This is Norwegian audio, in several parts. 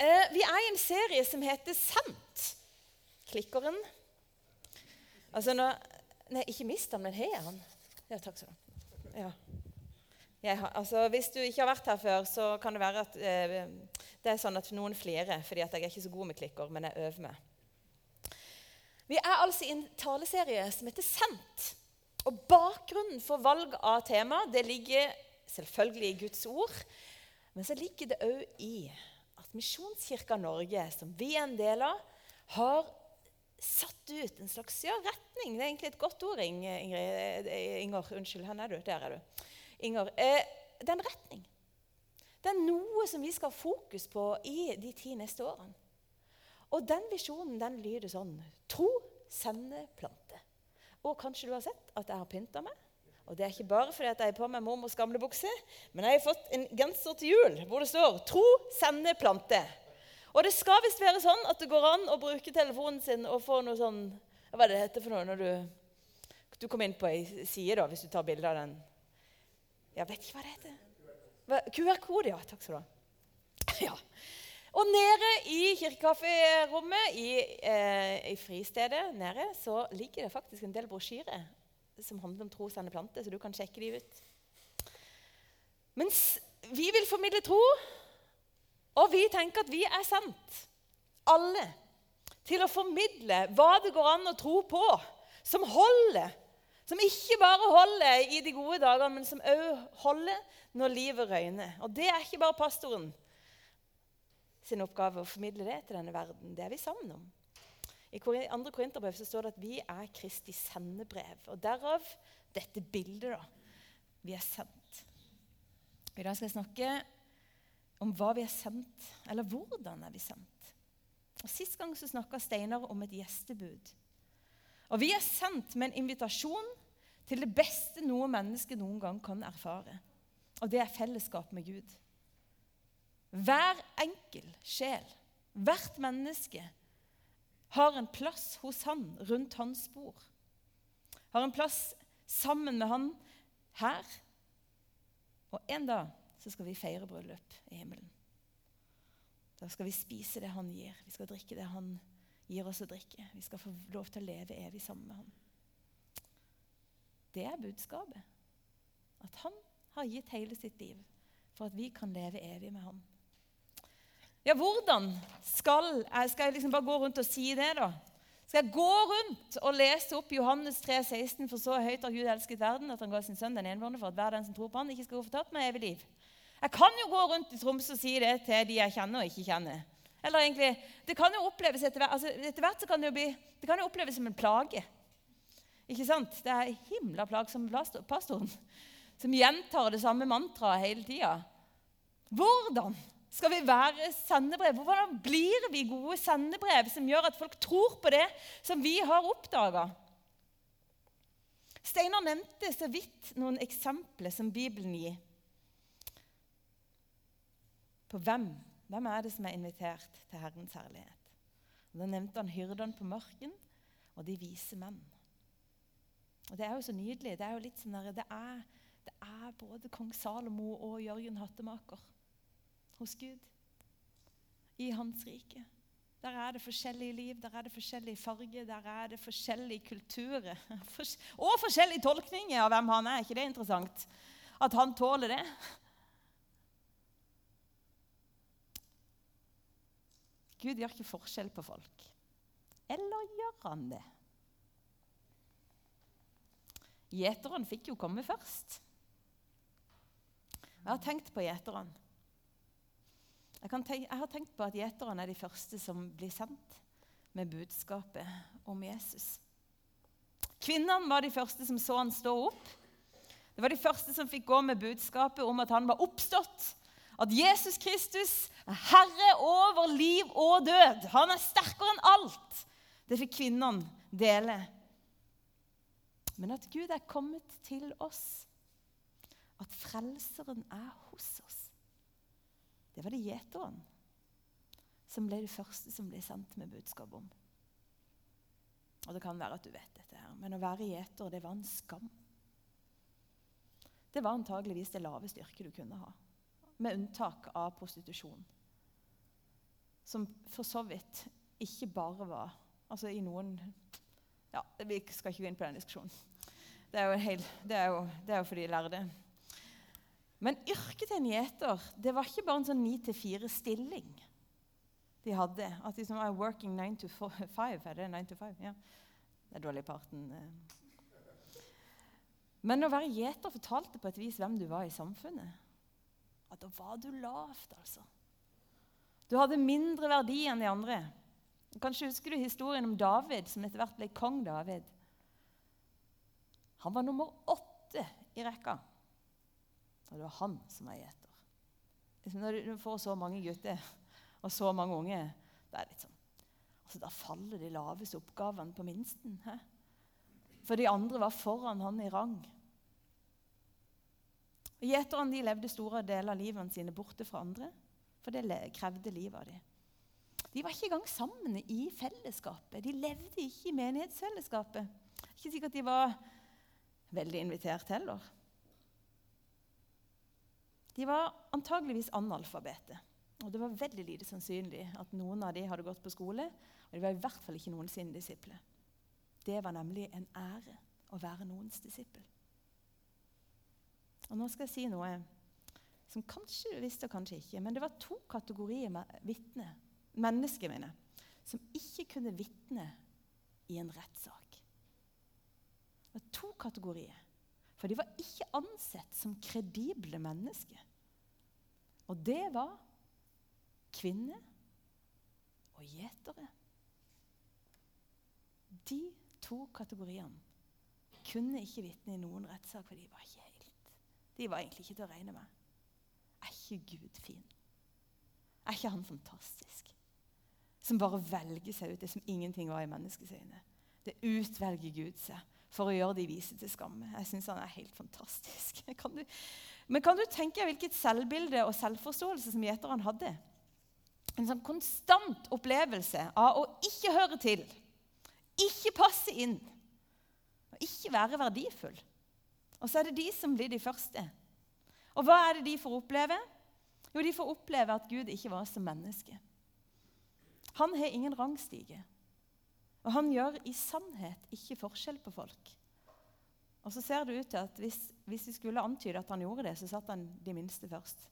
Eh, vi er i en serie som heter Sant. Klikkeren. Altså nå Nei, ikke mist den, men har han? Ja, takk skal du ha. Ja. Har, altså, hvis du ikke har vært her før, så kan det være at eh, det er sånn at noen flirer fordi at jeg er ikke så god med klikker, men jeg øver meg. Vi er altså i en taleserie som heter Sant. Og Bakgrunnen for valg av tema det ligger selvfølgelig i Guds ord, men så ligger det òg i Misjonskirka Norge, som vi er en del av, har satt ut en slags ja, retning. Det er egentlig et godt ord, Ingrid. Inger. Unnskyld, hvor er du? Der er du. Inger. Eh, det er en retning. Det er noe som vi skal ha fokus på i de ti neste årene. Og den visjonen den lyder sånn Tro, sende, plante. Og kanskje du har sett at jeg har pynta meg? Og det er ikke bare fordi jeg er på meg mormors gamle bukse, men jeg har fått en genser til jul hvor det står 'Tro, sende, plante'. Og det skal visst være sånn at det går an å bruke telefonen sin og få noe sånn Hva er det det heter for noe når du, du kommer inn på ei side, da, hvis du tar bilde av den? Jeg vet ikke hva det heter. QR-kode, ja. Takk skal du ha. Ja. Og nede i kirkekafferommet i, eh, i fristedet nede, så ligger det faktisk en del brosjyrer som handler om trosende planter, plante, så du kan sjekke de ut. Mens vi vil formidle tro, og vi tenker at vi er sendt, alle, til å formidle hva det går an å tro på, som holder. Som ikke bare holder i de gode dagene, men som òg holder når livet røyner. Og det er ikke bare pastoren sin oppgave å formidle det til denne verden. Det er vi sammen om. I 2. Korinterbrev står det at vi er Kristi sendebrev. Og derav dette bildet. da. Vi er sendt. I dag skal jeg snakke om hva vi er sendt, eller hvordan er vi sendt. Og Sist gang så snakka Steinar om et gjestebud. Og Vi er sendt med en invitasjon til det beste noe menneske noen gang kan erfare. Og det er fellesskap med Gud. Hver enkel sjel, hvert menneske, har en plass hos han rundt hans bord. Har en plass sammen med han her. Og en dag så skal vi feire bryllup i himmelen. Da skal vi spise det han gir. Vi skal drikke det han gir oss å drikke. Vi skal få lov til å leve evig sammen med han. Det er budskapet. At han har gitt hele sitt liv for at vi kan leve evig med han. Ja, hvordan skal jeg Skal jeg liksom bare gå rundt og si det, da? Skal jeg gå rundt og lese opp Johannes 3, 16, for så høyt har Gud elsket verden, at han ga sin sønn den enbårne, for at hver den som tror på han ikke skal gå fortapt med evig liv? Jeg kan jo gå rundt i Tromsø og si det til de jeg kjenner og ikke kjenner. Eller egentlig, Det kan jo oppleves etter hvert, altså etter hvert så kan det jo bli, det kan jo oppleves som en plage. Ikke sant? Det er himla plagsomme pastoren som gjentar det samme mantraet hele tida. Hvordan skal vi være sendebrev? Hvordan blir vi gode sendebrev som gjør at folk tror på det som vi har oppdaga? Steinar nevnte så vidt noen eksempler som Bibelen gir. På hvem? Hvem er det som er invitert til Herrens herlighet? da nevnte han hyrdene på marken og de vise menn. Og Det er jo så nydelig. Det er jo litt sånn der, det, er, det er både kong Salomo og Jørgen Hattemaker hos Gud. I hans rike. Der er det forskjellige liv, der er det forskjellige farger, der er det forskjellige kulturer. Og forskjellige tolkninger av hvem han er. Er ikke det interessant? At han tåler det? Gud gjør ikke forskjell på folk. Eller gjør han det? Gjeteren fikk jo komme først. Jeg har tenkt på gjeterne. Jeg, tenke, jeg, har tenkt på at gjeterne er de første som blir sendt med budskapet om Jesus. Kvinnene var de første som så han stå opp. Det var de første som fikk gå med budskapet om at han var oppstått. At Jesus Kristus er herre over liv og død. Han er sterkere enn alt. Det fikk kvinnene dele. Men at Gud er kommet til oss. At Frelseren er hos oss. Det var det gjeteren som ble det første som ble sendt med budskap om. Og Det kan være at du vet dette, her, men å være gjeter det var en skam. Det var antageligvis det laveste yrket du kunne ha, med unntak av prostitusjon. som for så vidt ikke bare var Altså i noen Ja, vi skal ikke gå inn på den diskusjonen. Det er jo, helt, det er jo, det er jo fordi de lærde. Men yrket til en gjeter det var ikke bare en sånn 9-4-stilling de hadde. At de som er working 9 to 5. Er det 9 to 5? Ja. Det er dårlig parten. Eh. Men å være gjeter fortalte på et vis hvem du var i samfunnet. At da var du lavt, altså. Du hadde mindre verdi enn de andre. Kanskje husker du historien om David, som etter hvert ble kong David. Han var nummer åtte i rekka. Og det var han som var gjeter. Liksom når du får så mange gutter og så mange unge, det er litt sånn altså Da faller de laveste oppgavene på minsten. He? For de andre var foran han i rang. Gjeterne levde store deler av livet sine borte fra andre, for det krevde livet av dem. De var ikke engang sammen i fellesskapet. De levde ikke i menighetsfellesskapet. Ikke sikkert de var veldig invitert heller. De var antageligvis analfabete. Og det var veldig lite sannsynlig at noen av dem hadde gått på skole. Og de var i hvert fall ikke noen sine disipler. Det var nemlig en ære å være noens disippel. Og nå skal jeg si noe som kanskje du visste, og kanskje ikke. Men det var to kategorier med mennesker mine, som ikke kunne vitne i en rettssak. Det var to kategorier. For de var ikke ansett som kredible mennesker. Og det var kvinner og gjetere. De to kategoriene kunne ikke vitne i noen rettssak, for de var ikke helt De var egentlig ikke til å regne med. Er ikke Gud fin? Er ikke han fantastisk? som bare velger seg ut det som ingenting var i menneskets øyne. Det utvelger Gud seg for å gjøre de vise til skamme. Jeg syns han er helt fantastisk. Kan du, men kan du tenke hvilket selvbilde og selvforståelse som gjeteren hadde? En sånn konstant opplevelse av å ikke høre til, ikke passe inn, og ikke være verdifull. Og så er det de som blir de første. Og hva er det de får oppleve? Jo, de får oppleve at Gud ikke var som menneske. Han har ingen rangstige. Og han gjør i sannhet ikke forskjell på folk. Og så ser det ut til at hvis, hvis vi skulle antyde at han gjorde det, så satt han de minste først.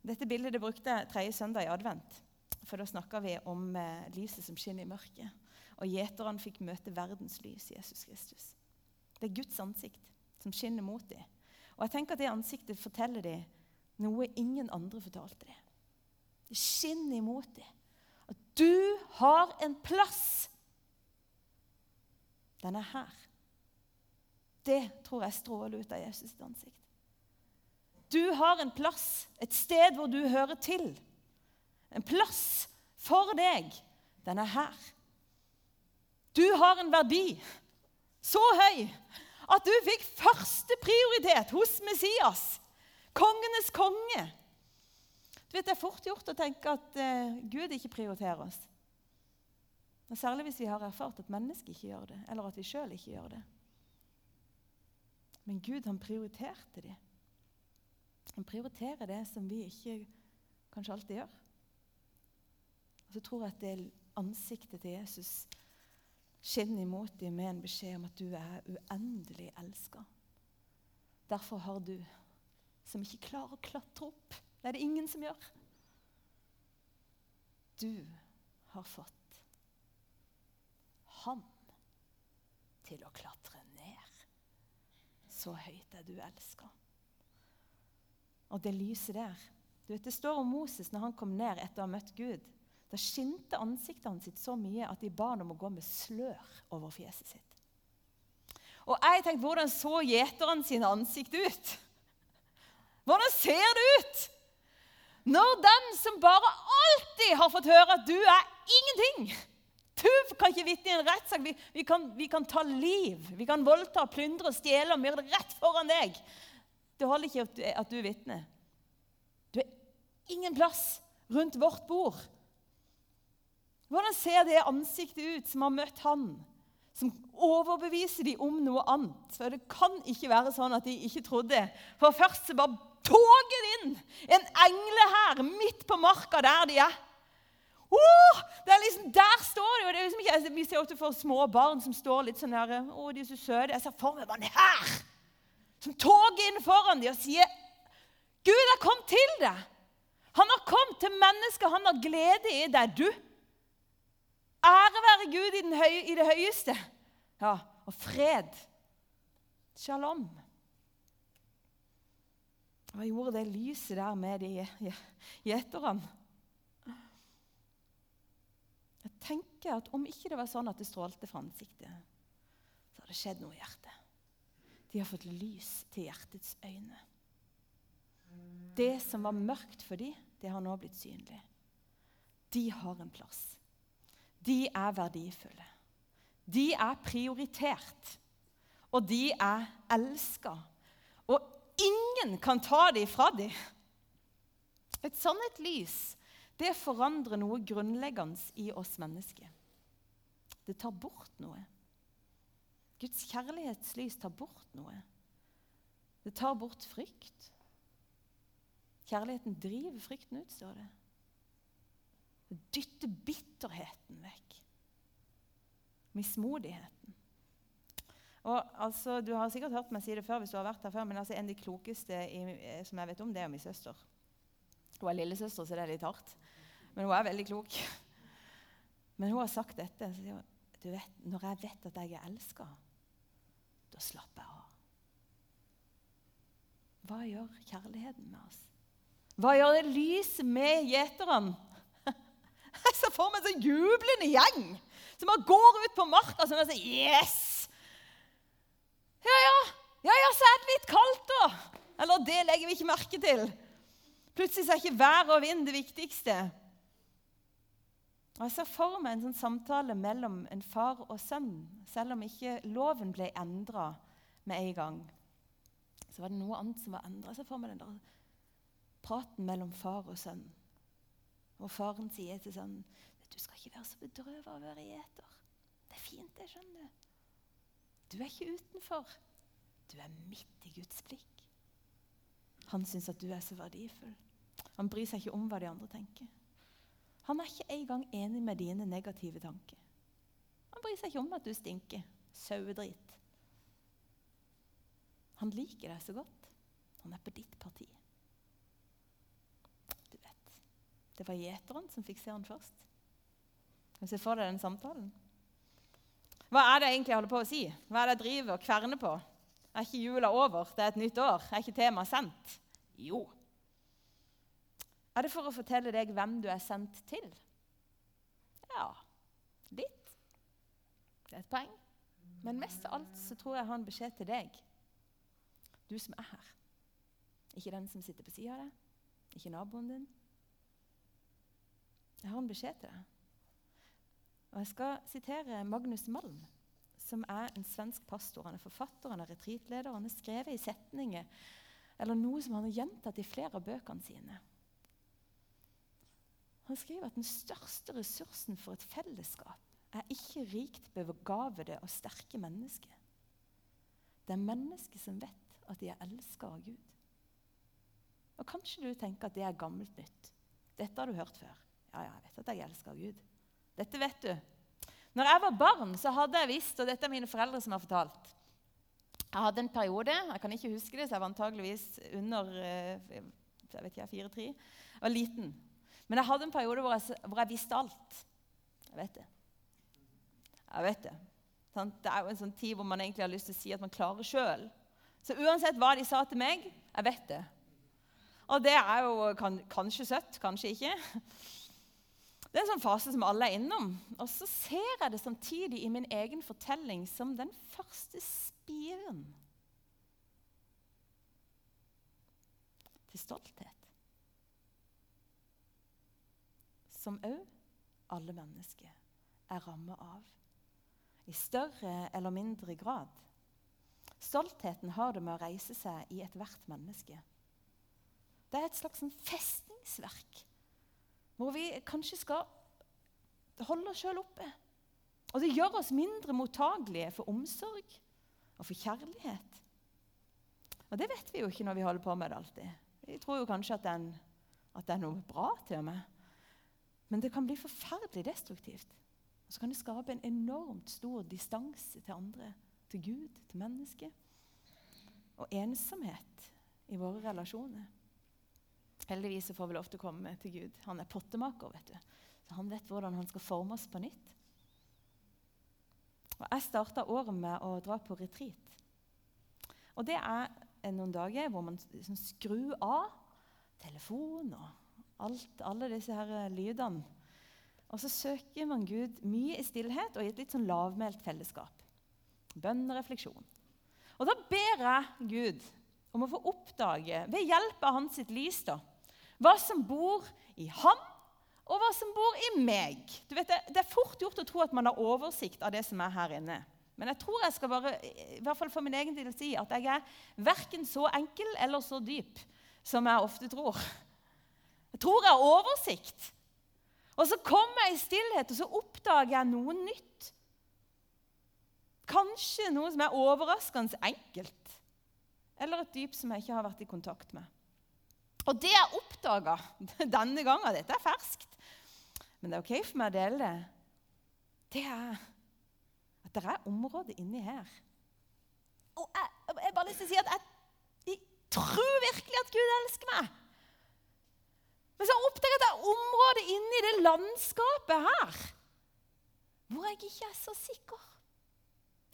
Dette bildet det brukte tredje søndag i advent. For da snakka vi om eh, lyset som skinner i mørket. Og gjeterne fikk møte verdens lys, Jesus Kristus. Det er Guds ansikt som skinner mot dem. Og jeg tenker at det ansiktet forteller dem noe ingen andre fortalte dem. Det skinner imot dem. Du har en plass. Den er her. Det tror jeg stråler ut av Jesus' ansikt. Du har en plass, et sted hvor du hører til. En plass for deg. Den er her. Du har en verdi så høy at du fikk førsteprioritet hos Messias, kongenes konge. Du vet, Det er fort gjort å tenke at uh, Gud ikke prioriterer oss. Og Særlig hvis vi har erfart at mennesket ikke gjør det, eller at vi sjøl ikke gjør det. Men Gud han prioriterte det. Han prioriterer det som vi ikke kanskje alltid gjør. Og så tror jeg at det ansiktet til Jesus skinner imot dem med en beskjed om at du er uendelig elska. Derfor har du, som ikke klarer å klatre opp det er det ingen som gjør. Du har fått han til å klatre ned. Så høyt er du elska. Og det lyset der du vet, Det står om Moses når han kom ned etter å ha møtt Gud. Da skinte ansiktet hans sitt så mye at de ba ham om å gå med slør over fjeset sitt. Og jeg tenkte, Hvordan så gjeteren sine ansikt ut? Hvordan ser det ut? Når den som bare alltid har fått høre at du er ingenting Du kan ikke vitne i en rettssak. Vi, vi, vi, kan ta liv. Vi kan voldta, plyndre, stjele og myrde rett foran deg. Det holder ikke at du, er vitne. Du er ingen plass rundt vårt bord. Hvordan ser det ansiktet ut som har møtt han, som overbeviser dem om noe annet? For Det kan ikke være sånn at de ikke trodde. For først så bare toget inn en englehær midt på marka der de er. Oh, det er liksom, Der står de, og det er liksom ikke, Vi ser ofte for små barn som står litt sånn her, å, de er så søte. Jeg ser for meg mannen her som toger inn foran dem og sier Gud har kommet til deg. Han har kommet til mennesket. Han har glede i deg. Du. Ære være Gud i, høye, i det høyeste. Ja, og fred. Shalom. Hva gjorde det lyset der med de gjeterne? Jeg tenker at Om ikke det var sånn at det strålte fra ansiktet, så har det skjedd noe i hjertet. De har fått lys til hjertets øyne. Det som var mørkt for dem, det har nå blitt synlig. De har en plass. De er verdifulle. De er prioritert. Og de er elska. Og ingen kan ta dem fra dem. Et sånt et lys det forandrer noe grunnleggende i oss mennesker. Det tar bort noe. Guds kjærlighetslys tar bort noe. Det tar bort frykt. Kjærligheten driver frykten ut, står det. Det dytter bitterheten vekk. Mismodigheten. Og altså, Du har sikkert hørt meg si det før, hvis du har vært her før, men altså, en av de klokeste i, eh, som jeg vet om, det er min søster. Hun er lillesøster, så det er litt hardt. Men hun er veldig klok. Men hun har sagt dette. du vet, Når jeg vet at jeg er elska, da slapper jeg av. Hva gjør kjærligheten med oss? Hva gjør det lyset med gjeterne? Jeg ser for meg en sånn jublende gjeng som bare går ut på marka og sier Yes! Ja, ja. Ja, ja, så er det litt kaldt, da. Eller det legger vi ikke merke til. Plutselig er ikke vær og vind det viktigste. Og Jeg ser for meg en sånn samtale mellom en far og sønn, selv om ikke loven ble endra med en gang. Så var det noe annet som var endra. Jeg ser for meg den der praten mellom far og sønn. Og faren sier til sønnen du skal ikke være så bedrøvet av å være gjeter. Det er fint, det, skjønner du. Du er ikke utenfor. Du er midt i Guds blikk. Han syns at du er så verdifull. Han bryr seg ikke om hva de andre tenker. Han er ikke engang enig med dine negative tanker. Han bryr seg ikke om at du stinker. Sauedrit. Han liker deg så godt. Han er på ditt parti. Du vet, Det var gjeteren som fikk se han først. Kan du se for deg den samtalen? Hva er det jeg egentlig holder på å si? Hva er det jeg driver og kverner på? Er ikke jula over? Det er et nytt år. Er ikke temaet sendt? Jo, er det for å fortelle deg hvem du er sendt til? Ja, litt. Det er et poeng. Men mest av alt så tror jeg jeg har en beskjed til deg. Du som er her. Ikke den som sitter på sida av deg, ikke naboen din. Jeg har en beskjed til deg. Og Jeg skal sitere Magnus Malm, som er en svensk pastor. Han er forfatter, han er retreatleder. Han har skrevet i setninger eller noe som han har gjentatt i flere av bøkene sine. Han skriver at den største ressursen for et fellesskap er ikke rikt begavede og sterke mennesker. Det er mennesker som vet at de er elska av Gud. Og Kanskje du tenker at det er gammelt nytt. Dette har du hørt før. Ja, ja, jeg vet at jeg elsker av Gud. Dette vet du. Når jeg var barn, så hadde jeg visst, og dette er mine foreldre som har fortalt Jeg hadde en periode, jeg kan ikke huske det, så jeg var antageligvis under eh, jeg vet ikke, fire-tre. Jeg var liten. Men jeg hadde en periode hvor jeg, hvor jeg visste alt. Jeg vet det. Jeg vet det. Det er jo en sånn tid hvor man egentlig har lyst til å si at man klarer sjøl. Så uansett hva de sa til meg, jeg vet det. Og det er jo kan, kanskje søtt, kanskje ikke. Det er en sånn fase som alle er innom. Og så ser jeg det samtidig i min egen fortelling som den første spiren til stolthet. som òg alle mennesker er rammet av. I større eller mindre grad. Stoltheten har det med å reise seg i ethvert menneske. Det er et slags sånn festningsverk hvor vi kanskje skal holde oss sjøl oppe. Og det gjør oss mindre mottagelige for omsorg og for kjærlighet. Og det vet vi jo ikke når vi holder på med det alltid. Vi tror jo kanskje at er at det er noe bra til og med. Men det kan bli forferdelig destruktivt. Og så kan det skape en enormt stor distanse til andre, til Gud, til mennesket. Og ensomhet i våre relasjoner. Heldigvis får vi lov til å komme til Gud. Han er pottemaker. vet du. Så Han vet hvordan han skal forme oss på nytt. Og Jeg starta året med å dra på retreat. Og Det er noen dager hvor man liksom skrur av telefon og alt, alle disse her lydene. Og så søker man Gud mye i stillhet og i et litt sånn lavmælt fellesskap. Bønn og refleksjon. Og da ber jeg Gud om å få oppdage, ved hjelp av hans sitt lys, da, hva som bor i ham, og hva som bor i meg. Du vet, det, er fort gjort å tro at man har oversikt av det som er her inne. Men jeg tror jeg skal bare, i hvert fall for min egen del si at jeg er verken så enkel eller så dyp som jeg ofte tror. Jeg tror jeg har oversikt. Og så kommer jeg i stillhet, og så oppdager jeg noe nytt. Kanskje noe som er overraskende enkelt. Eller et dyp som jeg ikke har vært i kontakt med. Og det jeg oppdaga denne gangen Dette er ferskt, men det er OK for meg å dele det. Det er at det er områder inni her. Og jeg, jeg bare lyst til å si at jeg, jeg tror virkelig at Gud elsker meg. Men så oppdager jeg at det er områder inni det landskapet her hvor jeg ikke er så sikker.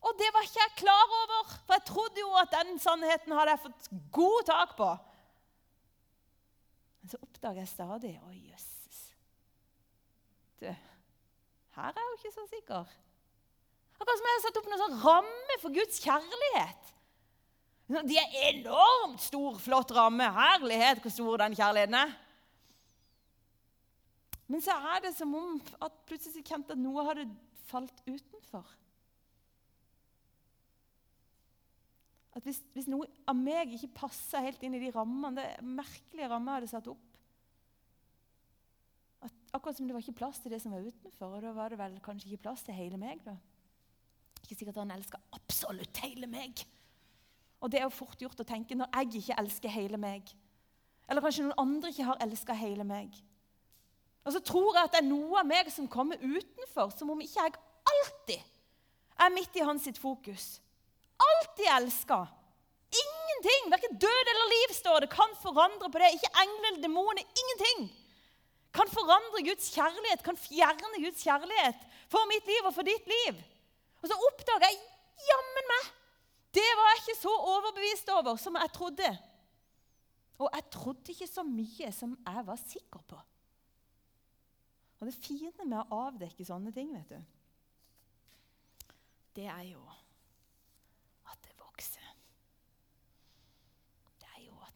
Og det var ikke jeg klar over, for jeg trodde jo at den sannheten hadde jeg fått god tak på. Men så oppdager jeg stadig Å, jøsses. Du, her er jeg jo ikke så sikker. Akkurat som jeg har satt opp noen sånn ramme for Guds kjærlighet. De er enormt stor, flott ramme. Herlighet, hvor stor den kjærligheten er. Men så er det som om at plutselig kjente at noe hadde falt utenfor. At hvis, hvis, noe av meg ikke passer helt inn i de rammene, det merkelige rammene jeg hadde satt opp at Akkurat som det var ikke plass til det som var utenfor. Og da var det vel kanskje ikke plass til hele meg. da. Ikke sikkert han elsker absolutt hele meg. Og det er jo fort gjort å tenke når jeg ikke elsker hele meg. Eller kanskje noen andre ikke har elska hele meg. Og så tror jeg at det er noe av meg som kommer utenfor, som om ikke jeg alltid er midt i hans sitt fokus alltid elska. Ingenting, verken død eller liv, står det, kan forandre på det. Ikke engler eller demoner. Ingenting kan forandre Guds kjærlighet, kan fjerne Guds kjærlighet for mitt liv og for ditt liv. Og så oppdaga jeg jammen meg det var jeg ikke så overbevist over som jeg trodde. Og jeg trodde ikke så mye som jeg var sikker på. Og det fine med å avdekke sånne ting, vet du, det er jo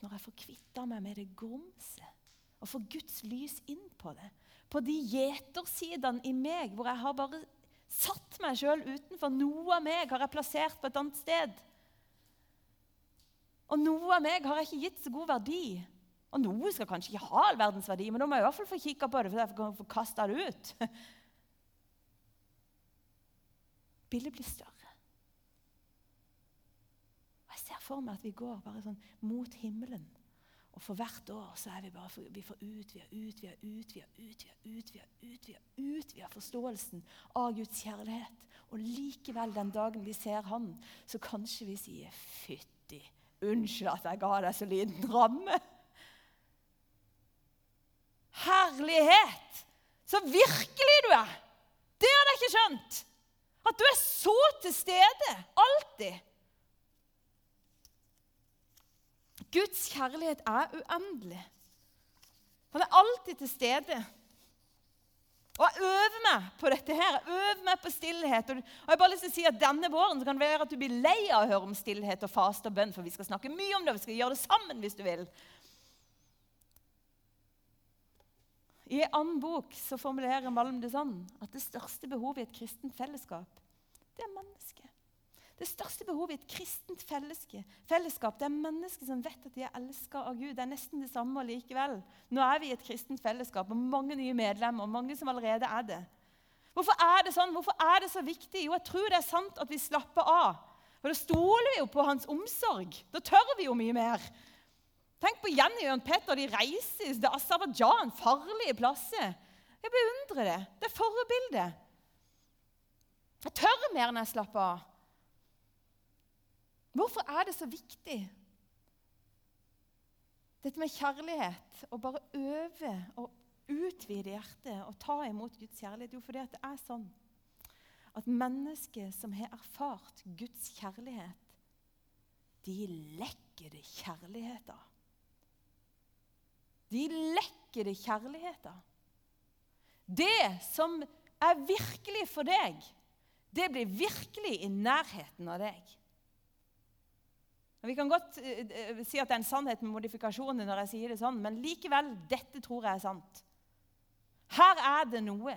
når jeg får kvitta meg med det grumset og får Guds lys inn på det, på de gjetersidene i meg hvor jeg har bare satt meg sjøl utenfor. Noe av meg har jeg plassert på et annet sted. Og noe av meg har jeg ikke gitt så god verdi. Og noe skal kanskje ikke ha all verdens verdi, men da må jeg i hvert fall få kikka på det, for jeg kan få det ut. Bildet blir større for meg at vi går bare sånn mot himmelen. Og for hvert år så er vi bare for, vi får utvida, utvida, utvida, utvida, utvida, utvida, utvida forståelsen av Guds kjærlighet. Og likevel, den dagen vi ser Han, så kanskje vi sier 'fytti, unnskyld at jeg ga deg så liten ramme'. Herlighet! Så virkelig du er! Det hadde jeg ikke skjønt! At du er så til stede alltid. Guds kjærlighet er uendelig. Han er alltid til stede. Og Jeg øver meg på dette her. Jeg øver meg på stillhet. Og jeg har bare lyst til å si at Denne våren kan det være at du blir lei av å høre om stillhet og faste og bønn, for vi skal snakke mye om det. Vi skal gjøre det sammen hvis du vil. I en annen bok så formulerer Malm det sånn at det største behovet i et kristent fellesskap, det er mennesket. Det største behovet i et kristent fellesskap det er mennesker som vet at de er elska av Gud. Det er nesten det samme likevel. Nå er vi i et kristent fellesskap og mange nye medlemmer. og mange som allerede er det. Hvorfor er det sånn? Hvorfor er det så viktig? Jo, jeg tror det er sant at vi slapper av. For Da stoler vi jo på hans omsorg. Da tør vi jo mye mer. Tenk på Jenny og Petter. De reiser til Aserbajdsjan, farlige plasser. Jeg beundrer det. Det er forbildet. Jeg tør mer enn jeg slapper av. Hvorfor er det så viktig? Dette med kjærlighet, å bare øve og utvide hjertet og ta imot Guds kjærlighet. Jo, fordi det er sånn at mennesker som har erfart Guds kjærlighet, de lekker det kjærlighet av. De lekker det kjærlighet. Det som er virkelig for deg, det blir virkelig i nærheten av deg. Vi kan godt uh, si at det er en sannhet med modifikasjoner når jeg sier det sånn, men likevel, dette tror jeg er sant. Her er det noe.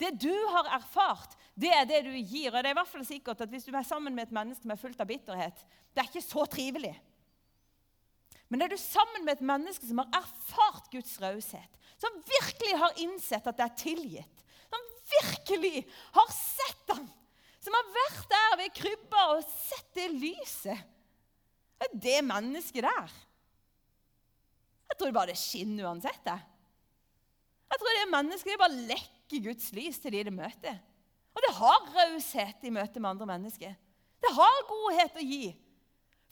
Det du har erfart, det er det du gir. Og det er i hvert fall sikkert at Hvis du er sammen med et menneske som er fullt av bitterhet, det er ikke så trivelig. Men er du sammen med et menneske som har erfart Guds raushet, som virkelig har innsett at det er tilgitt, som virkelig har sett ham, som har vært der ved krybba og sett det lyset Det er det mennesket der. Jeg tror bare det skinner uansett. Jeg, jeg tror det mennesket det bare lekker Guds lys til de det møter. Og det har raushet i møte med andre mennesker. Det har godhet å gi.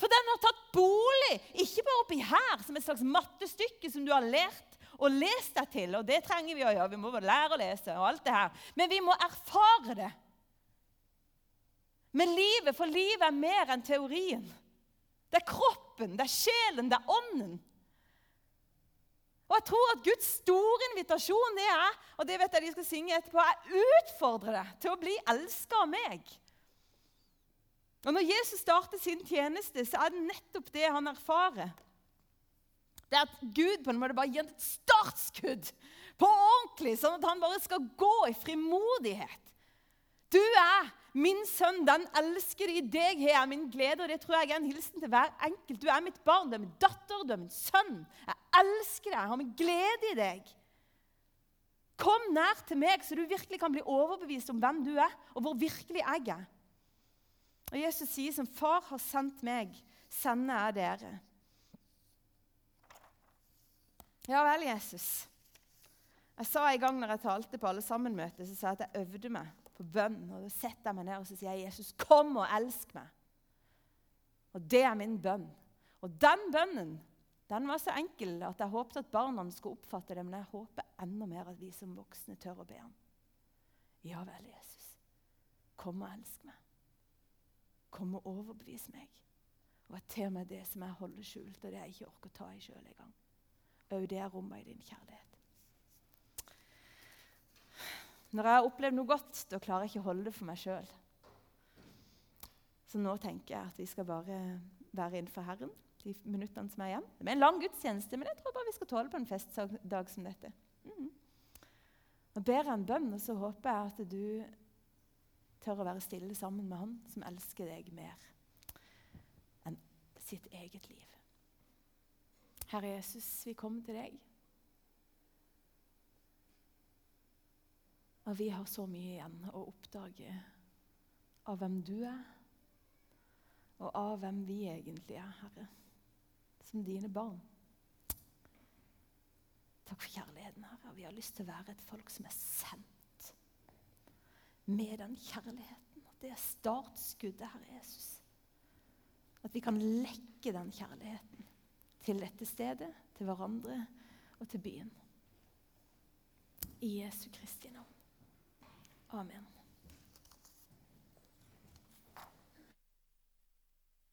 For den har tatt bolig, ikke bare oppi her, som et slags mattestykke som du har lært og lest deg til. Og det trenger vi å gjøre. Vi må bare lære å lese og alt det her. Men vi må erfare det. Med livet, for livet er mer enn teorien. Det er kroppen, det er sjelen, det er ånden. Og jeg tror at Guds store invitasjon det er og det vet jeg de skal synge etterpå, jeg utfordrer deg til å bli elska av meg. Og Når Jesus starter sin tjeneste, så er det nettopp det han erfarer. Det er at Gud på en måte bare gir et startskudd på ordentlig, sånn at han bare skal gå i frimodighet. Du er min sønn, den elsker i deg har jeg min glede. Og det tror jeg er en hilsen til hver enkelt. Du er mitt barn, du er min datter, du er min sønn. Jeg elsker deg, jeg har min glede i deg. Kom nær til meg, så du virkelig kan bli overbevist om hvem du er, og hvor virkelig jeg er. Og Jesus sier som far har sendt meg, sender jeg dere. Ja vel, Jesus. Jeg sa en gang når jeg talte på alle sammenmøter, så sa jeg at jeg øvde meg på bønn. Og da setter jeg meg ned og så sier jeg, 'Jesus, kom og elsk meg'. Og det er min bønn. Og den bønnen den var så enkel at jeg håpet at barna skulle oppfatte det, men jeg håper enda mer at vi som voksne tør å be ham. Ja vel, Jesus. Kom og elsk meg. Kom og overbevis meg. Og jeg til meg det som jeg holder skjult, og det jeg ikke orker å ta i sjøl engang. Òg det er rommet i din kjærlighet. Når jeg har opplevd noe godt, da klarer jeg ikke å holde det for meg sjøl. Så nå tenker jeg at vi skal bare være innenfor Herren de minuttene som er igjen. Det er en lang gudstjeneste, men jeg tror bare vi skal tåle på en festdag som dette. Mm. Nå ber jeg en bønn, og så håper jeg at du tør å være stille sammen med Han som elsker deg mer enn sitt eget liv. Herre Jesus, vi kommer til deg. Og vi har så mye igjen å oppdage av hvem du er, og av hvem vi egentlig er, Herre, som dine barn. Takk for kjærligheten, Herre. Vi har lyst til å være et folk som er sendt med den kjærligheten. At det er startskuddet, Herre Jesus. At vi kan lekke den kjærligheten til dette stedet, til hverandre og til byen. I Jesu Kristi navn. Amen.